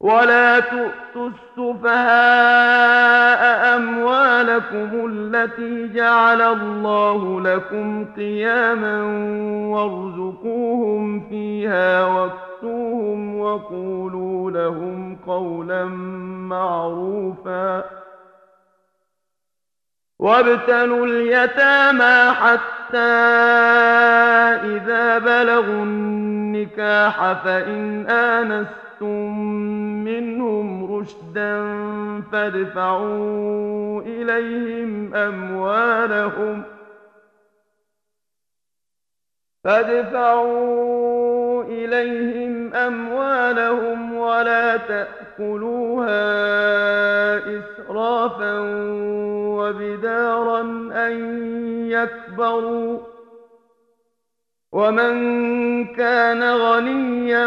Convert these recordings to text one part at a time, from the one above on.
ولا تؤتوا السفهاء أموالكم التي جعل الله لكم قياما وارزقوهم فيها واكسوهم وقولوا لهم قولا معروفا وابتلوا اليتامى حتى إذا بلغوا النكاح فإن آنستم أخذتم منهم رشدا فادفعوا إليهم أموالهم فادفعوا إليهم أموالهم ولا تأكلوها إسرافا وبدارا أن يكبروا ومن كان غنيا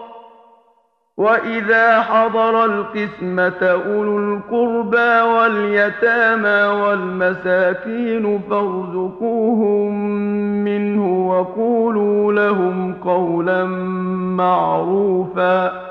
وإذا حضر القسمة أولو القربى واليتامى والمساكين فارزقوهم منه وقولوا لهم قولا معروفا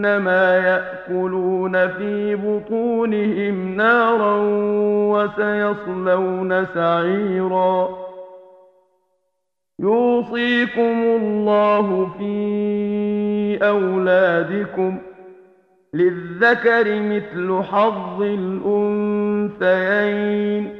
إنما يأكلون في بطونهم نارا وسيصلون سعيرا. يوصيكم الله في أولادكم للذكر مثل حظ الأنثيين.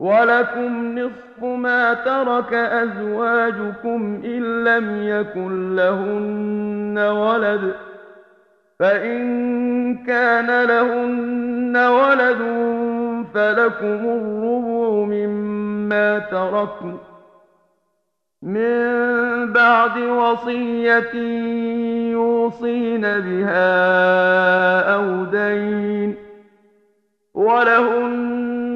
ولكم نصف ما ترك أزواجكم إن لم يكن لهن ولد فإن كان لهن ولد فلكم الربع مما تركن من بعد وصية يوصين بها أو دين ولهن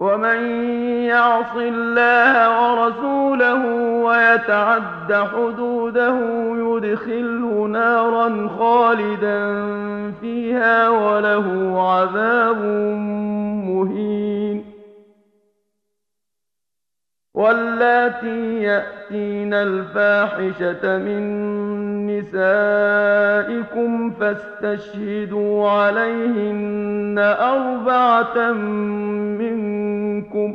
ومن يعص الله ورسوله ويتعد حدوده يدخله نارا خالدا فيها وله عذاب مهين واللاتي يأتين الفاحشة من نسائكم فاستشهدوا عليهن أربعة منكم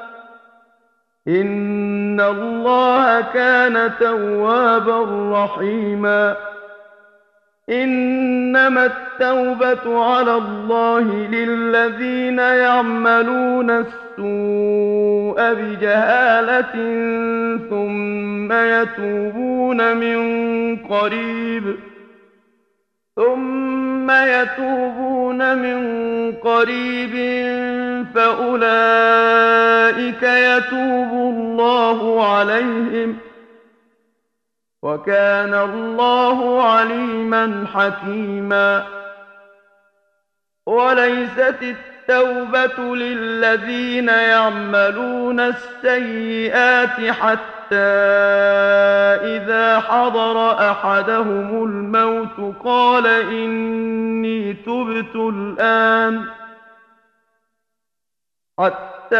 إن الله كان توابا رحيما إنما التوبة على الله للذين يعملون السوء بجهالة ثم يتوبون من قريب ثم يتوبون من قريب فأولئك يتوب الله عليهم وكان الله عليما حكيما وليست التوبة للذين يعملون السيئات حتى إذا حضر أحدهم الموت قال إني تبت الآن حتى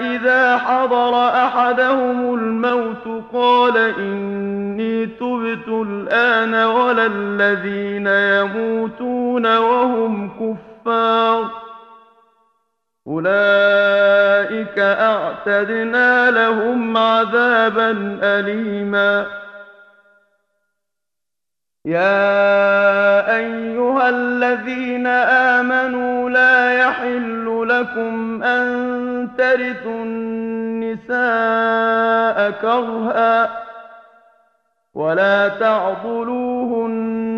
إذا حضر أحدهم الموت قال إني تبت الآن ولا الذين يموتون وهم كفار أولئك أعتدنا لهم عذابا أليما. يا أيها الذين آمنوا لا يحل لكم أن ترثوا النساء كرها ولا تعضلوهن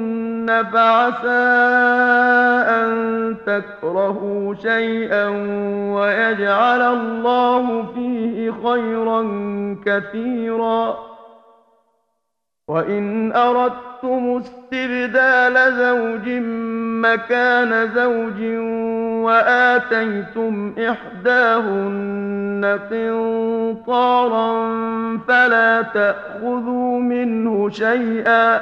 فعسى أن تكرهوا شيئا ويجعل الله فيه خيرا كثيرا وإن أردتم استبدال زوج مكان زوج وآتيتم إحداهن قنطارا فلا تأخذوا منه شيئا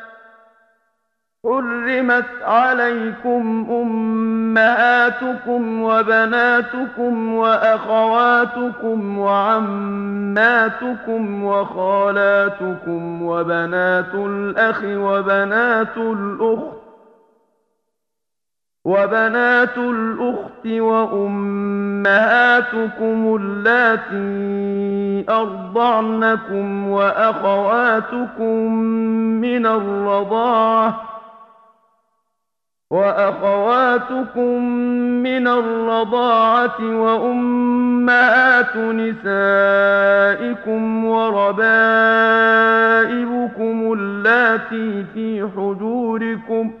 حرمت عليكم أمهاتكم وبناتكم وأخواتكم وعماتكم وخالاتكم وبنات الأخ وبنات الأخت وبنات الأخت وأمهاتكم اللاتي أرضعنكم وأخواتكم من الرضاعة وأخواتكم من الرضاعة وأمهات نسائكم وربائبكم اللاتي في حجوركم ۖ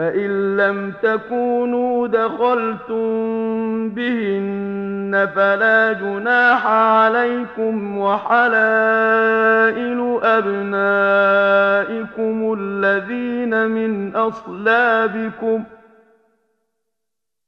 فإن لم تكونوا دخلتم بهن فلا جناح عليكم وحلائل أبنائكم الذين من أصلابكم ۖ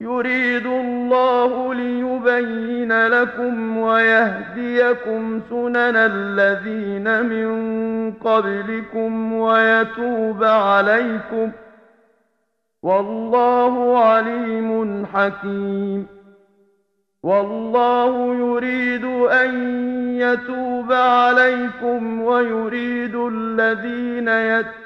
يريد الله ليبين لكم ويهديكم سنن الذين من قبلكم ويتوب عليكم والله عليم حكيم والله يريد أن يتوب عليكم ويريد الذين يتوب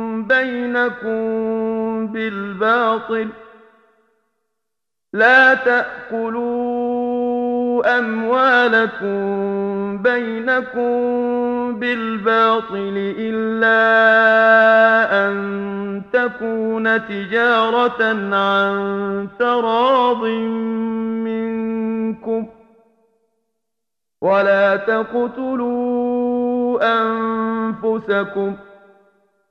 بينكم بالباطل لا تأكلوا أموالكم بينكم بالباطل إلا أن تكون تجارة عن تراض منكم ولا تقتلوا أنفسكم ۖ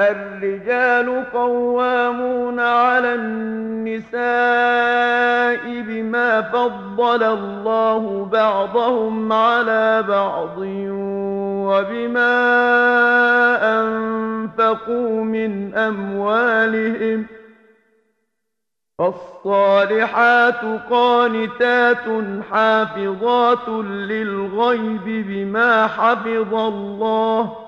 الرجال قوامون على النساء بما فضل الله بعضهم على بعض وبما أنفقوا من أموالهم فالصالحات قانتات حافظات للغيب بما حفظ الله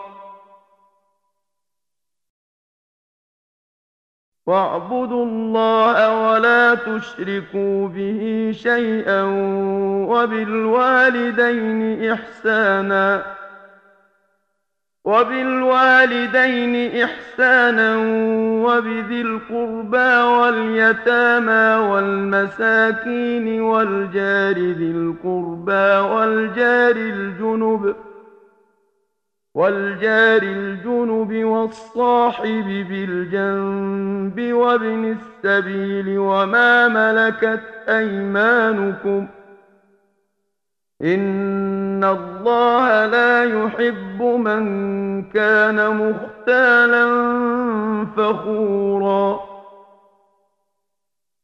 واعبدوا الله ولا تشركوا به شيئا وبالوالدين إحسانا وبالوالدين إحسانا وبذي القربى واليتامى والمساكين والجار ذي القربى والجار الجنب ۖ والجار الجنب والصاحب بالجنب وابن السبيل وما ملكت أيمانكم إن الله لا يحب من كان مختالا فخورا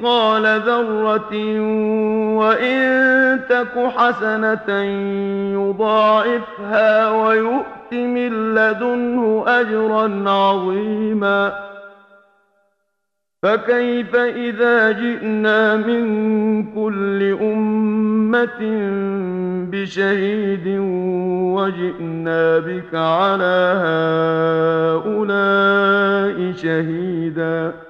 مثقال ذرة وإن تك حسنة يضاعفها ويؤت من لدنه أجرا عظيما فكيف إذا جئنا من كل أمة بشهيد وجئنا بك على هؤلاء شهيداً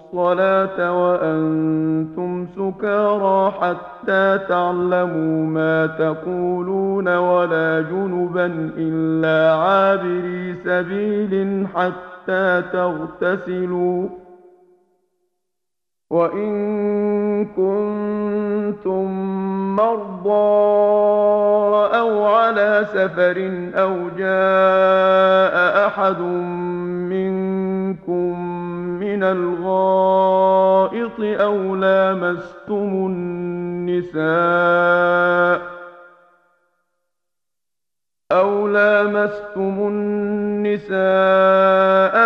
الصلاة وأنتم سكارى حتى تعلموا ما تقولون ولا جنبا إلا عابري سبيل حتى تغتسلوا. وإن كنتم مرضى أو على سفر أو جاء أحد منكم من الغائط أو لامستم النساء أو لامستم النساء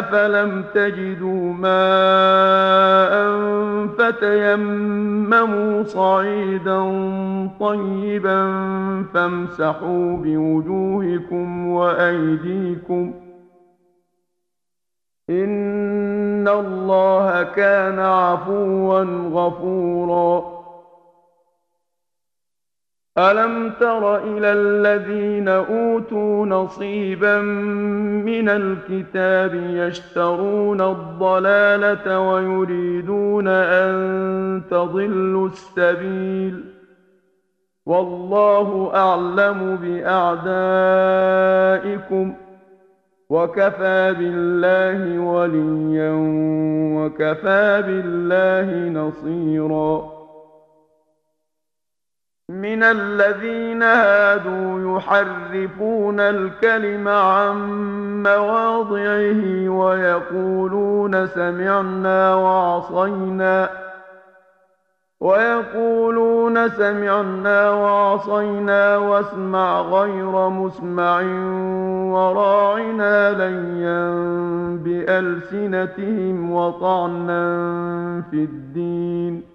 فلم تجدوا ماء فتيمموا صعيدا طيبا فامسحوا بوجوهكم وأيديكم إن الله كان عفوا غفوراً. ألم تر إلى الذين أوتوا نصيبا من الكتاب يشترون الضلالة ويريدون أن تضلوا السبيل. والله أعلم بأعدائكم. وكفى بالله وليا وكفى بالله نصيراً. من الذين هادوا يحرفون الكلم عن مواضعه ويقولون سمعنا وعصينا. ويقولون سمعنا وعصينا واسمع غير مسمع وراعنا ليا بألسنتهم وطعنا في الدين.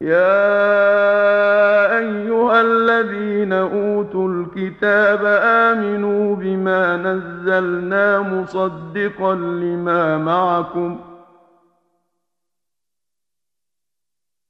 يا أيها الذين أوتوا الكتاب آمنوا بما نزلنا مصدقا لما معكم ۖ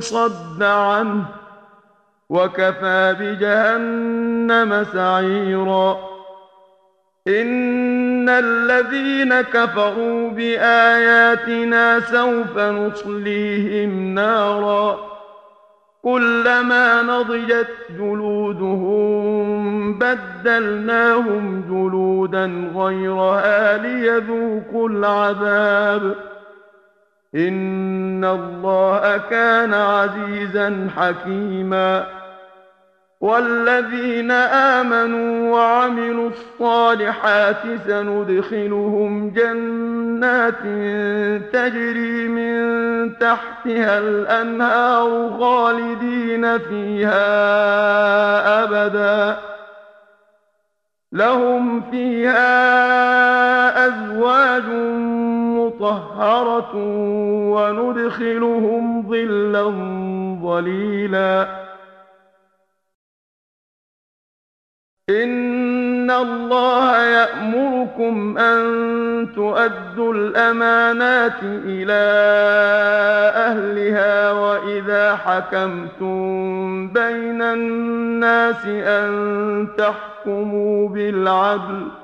صد عنه وكفى بجهنم سعيرا. إن الذين كفروا بآياتنا سوف نصليهم نارا. كلما نضجت جلودهم بدلناهم جلودا غيرها ليذوقوا العذاب. إن الله كان عزيزا حكيما. والذين آمنوا وعملوا الصالحات سندخلهم جنات تجري من تحتها الأنهار خالدين فيها أبدا. لهم فيها أزواج مطهرة وندخلهم ظلا ظليلا. إن الله يأمركم أن تؤدوا الأمانات إلى أهلها وإذا حكمتم بين الناس أن تحكموا بالعدل.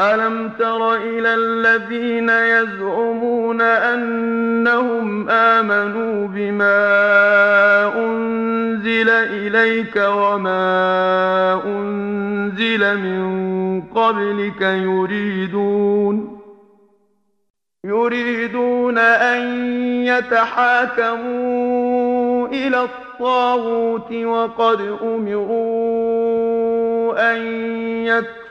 ألم تر إلى الذين يزعمون أنهم آمنوا بما أنزل إليك وما أنزل من قبلك يريدون يريدون أن يتحاكموا إلى الطاغوت وقد أمروا أن يكفروا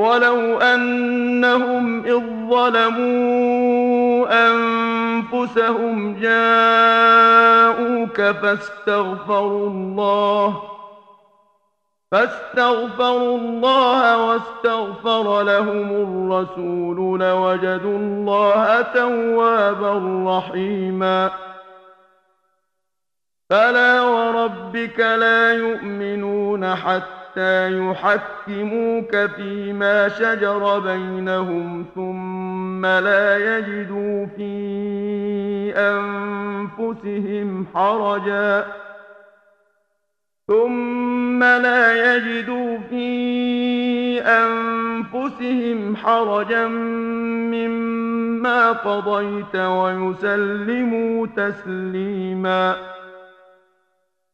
ولو أنهم إذ ظلموا أنفسهم جاءوك فاستغفروا الله فاستغفروا الله واستغفر لهم الرسول لوجدوا الله توابا رحيما. فلا وربك لا يؤمنون حتى يحكموك فيما شجر بينهم ثم لا يجدوا في أنفسهم حرجا ثم لا يجدوا في أنفسهم حرجا مما قضيت ويسلموا تسليماً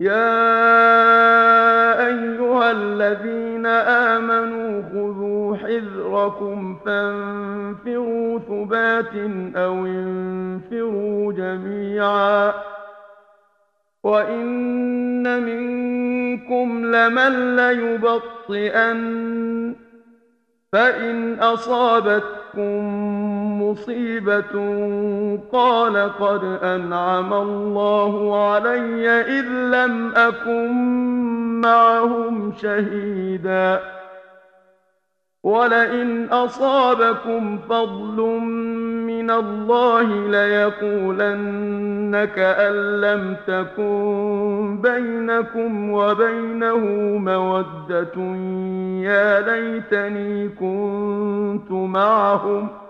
يا أيها الذين آمنوا خذوا حذركم فانفروا ثبات أو انفروا جميعا وإن منكم لمن ليبطئن فإن أصابتكم مصيبة قال قد أنعم الله علي إذ لم أكن معهم شهيدا ولئن أصابكم فضل من الله ليقولن كأن لم تكن بينكم وبينه مودة يا ليتني كنت معهم ۖ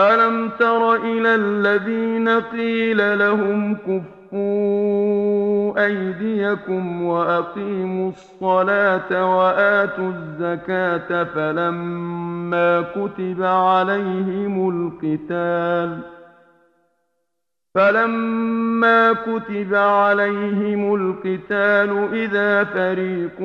ألم تر إلى الذين قيل لهم كفوا أيديكم وأقيموا الصلاة وآتوا الزكاة فلما كتب عليهم القتال ۖ فلما كتب عليهم القتال إذا فريق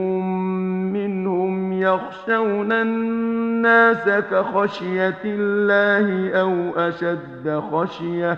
منهم يخشون الناس كخشية الله أو أشد خشية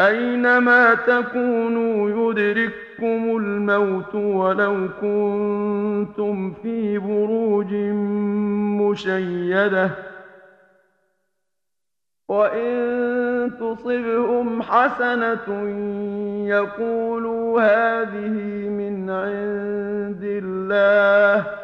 أينما تكونوا يدرككم الموت ولو كنتم في بروج مشيده وإن تصبهم حسنة يقولوا هذه من عند الله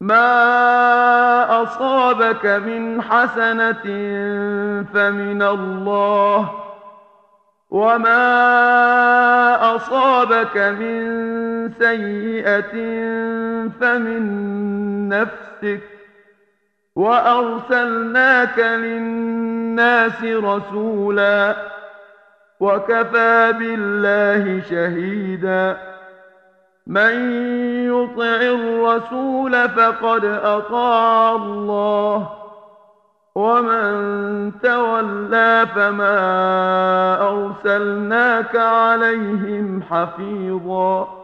ما أصابك من حسنة فمن الله وما أصابك من سيئة فمن نفسك وأرسلناك للناس رسولا وكفى بالله شهيدا من يطع الرسول فقد أطاع الله ومن تولى فما أرسلناك عليهم حفيظا.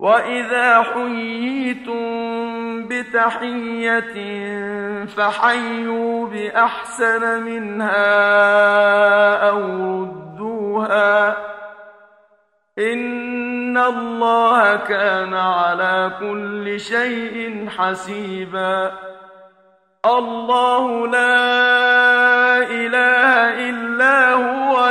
واذا حييتم بتحية فحيوا بأحسن منها أو ردوها إن الله كان على كل شيء حسيبا الله لا إله إلا هو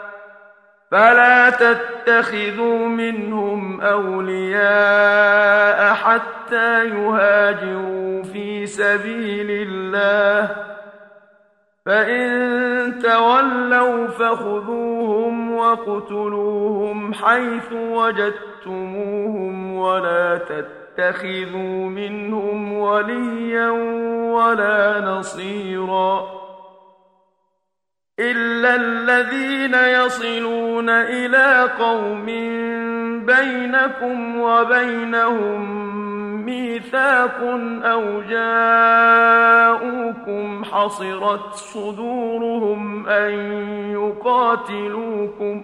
فلا تتخذوا منهم أولياء حتى يهاجروا في سبيل الله. فإن تولوا فخذوهم وَاقْتُلُوهُمْ حيث وجدتموهم ولا تتخذوا منهم وليا ولا نصيرا. إلا الذين يصلون إلى قوم بينكم وبينهم ميثاق أو جاءوكم حصرت صدورهم أن يقاتلوكم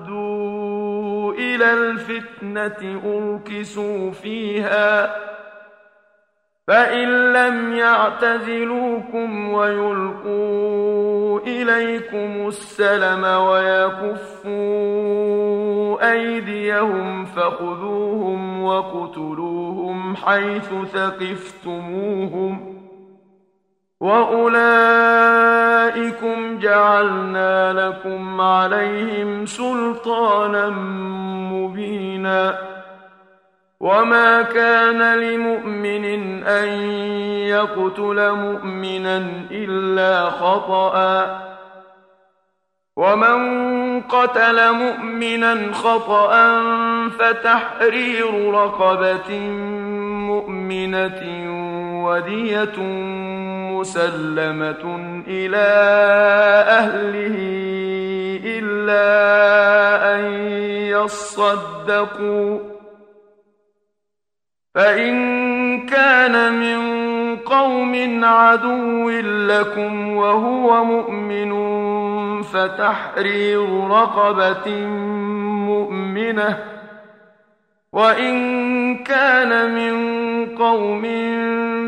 إلى الفتنة أركسوا فيها فإن لم يعتزلوكم ويلقوا إليكم السلم ويكفوا أيديهم فخذوهم وقتلوهم حيث ثقفتموهم وأولئكم جعلنا لكم عليهم سلطانا مبيناً وما كان لمؤمن أن يقتل مؤمنا إلا خطأ ومن قتل مؤمنا خطأ فتحرير رقبة مؤمنة ودية مسلمة إلى أهله إلا أن يصدقوا. فإن كان من قوم عدو لكم وهو مؤمن فتحرير رقبة مؤمنة وإن كان من قوم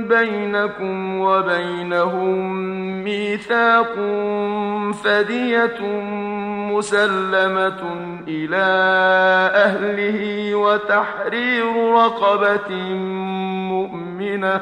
بينكم وبينهم ميثاق فدية مسلمة إلى أهله وتحرير رقبة مؤمنة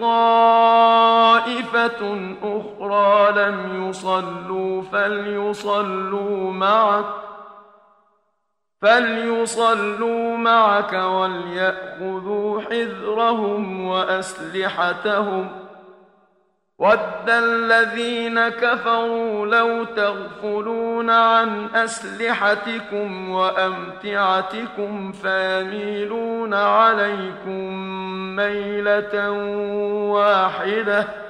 طائفة أخرى لم يصلوا فليصلوا معك فليصلوا معك وليأخذوا حذرهم وأسلحتهم ۖ. ود الذين كفروا لو تغفلون عن أسلحتكم وأمتعتكم فيميلون عليكم ميلة واحدة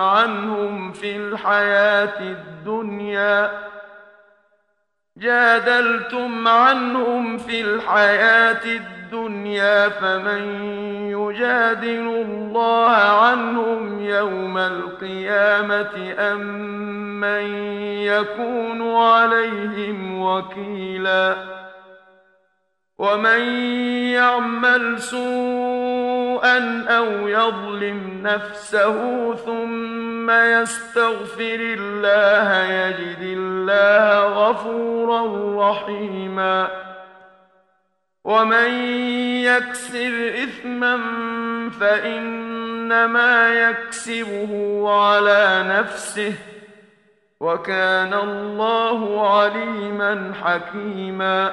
عنهم في الحياة الدنيا. جادلتم عنهم في الحياة الدنيا فمن يجادل الله عنهم يوم القيامة أم من يكون عليهم وكيلا. ومن يعمل سوء أن أو يظلم نفسه ثم يستغفر الله يجد الله غفورا رحيما ومن يكسر إثما فإنما يكسبه على نفسه وكان الله عليما حكيما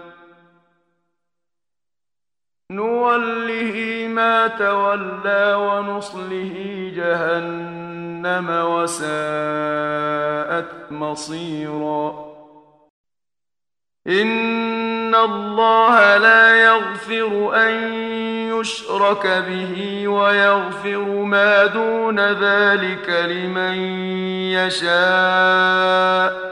نوله ما تولى ونصله جهنم وساءت مصيرا ان الله لا يغفر ان يشرك به ويغفر ما دون ذلك لمن يشاء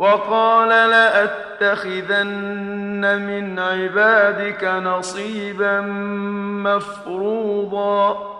وقال لأتخذن من عبادك نصيبا مفروضا.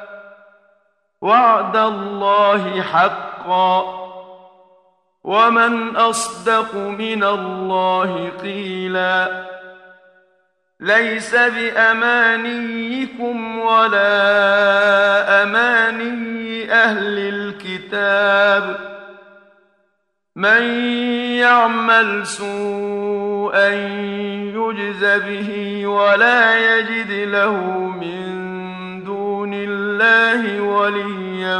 وعد الله حقا. ومن أصدق من الله قيلاً. ليس بأمانيكم ولا أماني أهل الكتاب. من يعمل سوءا يجز به ولا يجد له من دون الله وليا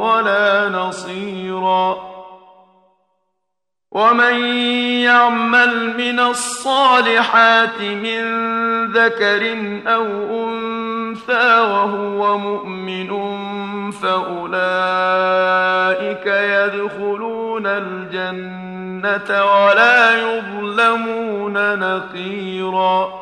ولا نصيراً. ومن يعمل من الصالحات من ذكر أو أنثى وهو مؤمن فأولئك يدخلون الجنة ولا يظلمون نقيرا.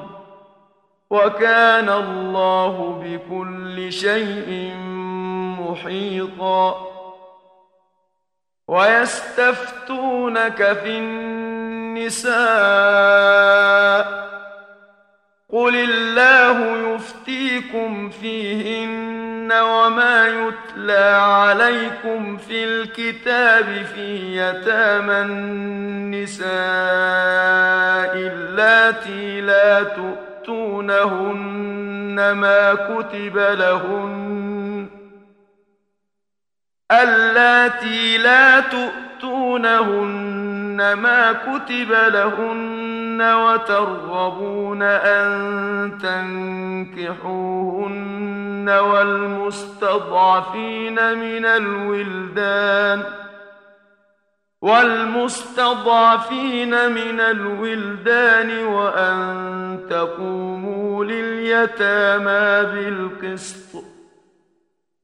وكان الله بكل شيء محيطا. ويستفتونك في النساء. قل الله يفتيكم فيهن وما يتلى عليكم في الكتاب في يتامى النساء اللاتي لا تؤتونهن ما كتب لهن اللاتي لا تؤتونهن ما كتب لهن وترغبون أن تنكحوهن والمستضعفين من الولدان والمستضعفين من الولدان وأن تقوموا لليتامى بالقسط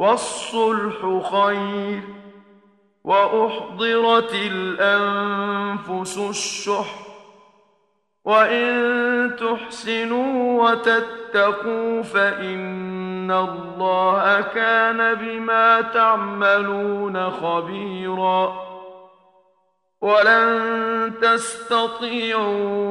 والصلح خير وأحضرت الأنفس الشح وإن تحسنوا وتتقوا فإن الله كان بما تعملون خبيرا ولن تستطيعوا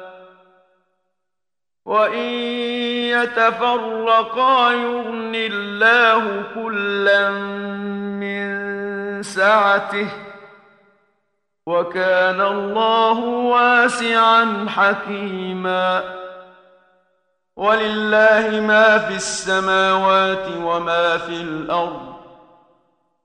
وإن يتفرقا يغن الله كلا من سعته وكان الله واسعا حكيما ولله ما في السماوات وما في الأرض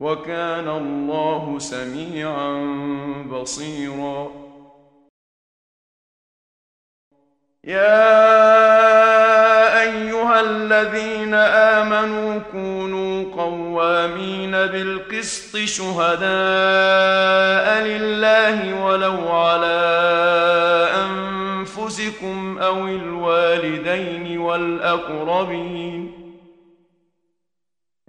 وكان الله سميعا بصيراً. يا أيها الذين آمنوا كونوا قوامين بالقسط شهداء لله ولو على أنفسكم أو الوالدين والأقربين.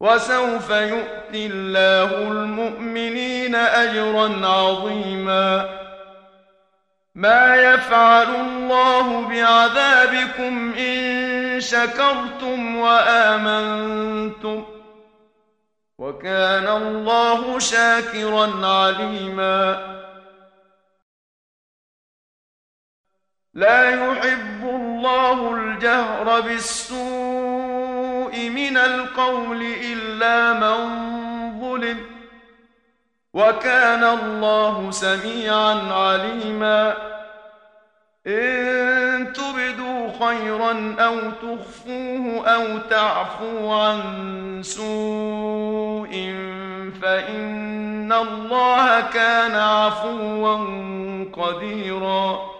وسوف يؤتي الله المؤمنين أجرا عظيما. ما يفعل الله بعذابكم إن شكرتم وآمنتم. وكان الله شاكرا عليما. لا يحب الله الجهر بالسوء من القول إلا من ظلم. وكان الله سميعا عليما. إن تبدوا خيرا أو تخفوه أو تعفو عن سوء فإن الله كان عفوا قديرا.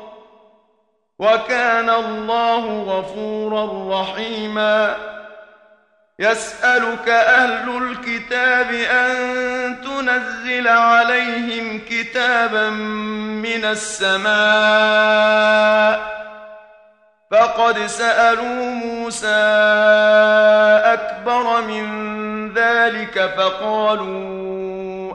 وكان الله غفورا رحيما. يسألك أهل الكتاب أن تنزل عليهم كتابا من السماء. فقد سألوا موسى أكبر من ذلك فقالوا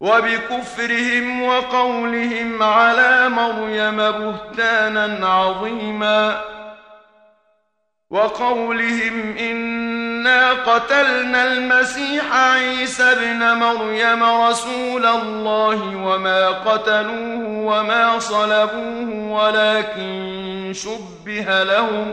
وبكفرهم وقولهم على مريم بهتانا عظيما وقولهم إنا قتلنا المسيح عيسى ابن مريم رسول الله وما قتلوه وما صلبوه ولكن شبه لهم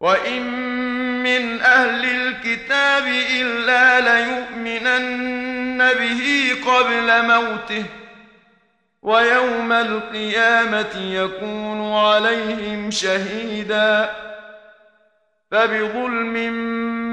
وإن من أهل الكتاب إلا ليؤمنن به قبل موته ويوم القيامة يكون عليهم شهيدا فبظلم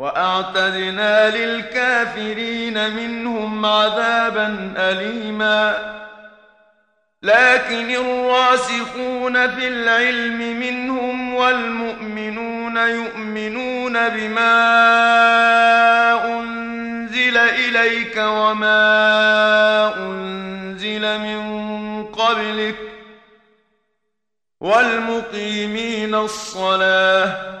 وأعتدنا للكافرين منهم عذابا اليما. لكن الراسخون في العلم منهم والمؤمنون يؤمنون بما أنزل إليك وما أنزل من قبلك. والمقيمين الصلاة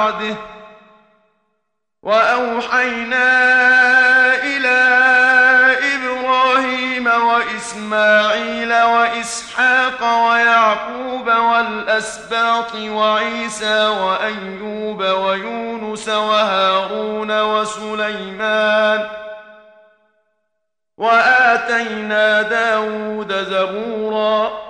بعده وأوحينا إلى إبراهيم وإسماعيل وإسحاق ويعقوب والأسباط وعيسى وأيوب ويونس وهارون وسليمان وآتينا داود زبوراً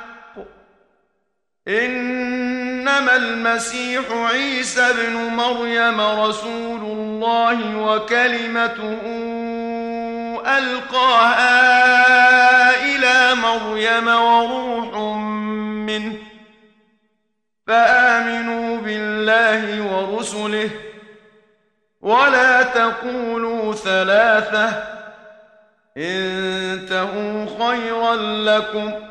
إنما المسيح عيسى ابن مريم رسول الله وكلمته ألقاها إلى مريم وروح منه فآمنوا بالله ورسله ولا تقولوا ثلاثة انتهوا خيرا لكم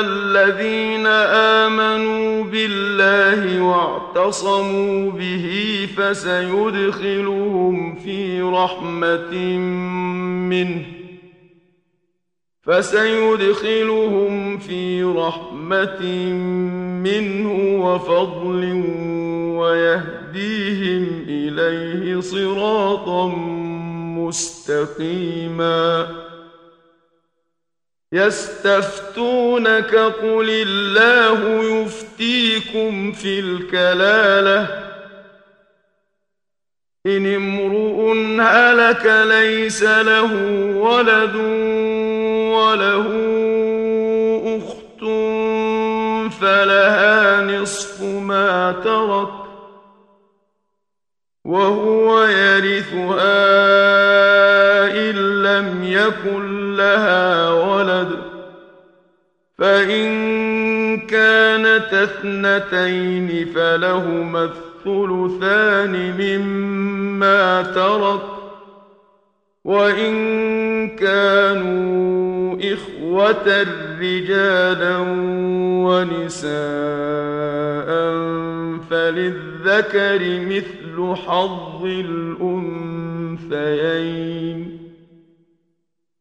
الذين آمنوا بالله واعتصموا به فسيدخلهم في رحمة منه فسيدخلهم في رحمة منه وفضل ويهديهم إليه صراطا مستقيما يستفتونك قل الله يفتيكم في الكلالة. إن امرؤ هلك ليس له ولد وله أخت فلها نصف ما ترك وهو يرثها إن لم يكن لها ولد فإن كانت اثنتين فلهما الثلثان مما ترك وإن كانوا إخوة رجالا ونساء فللذكر مثل حظ الأنثيين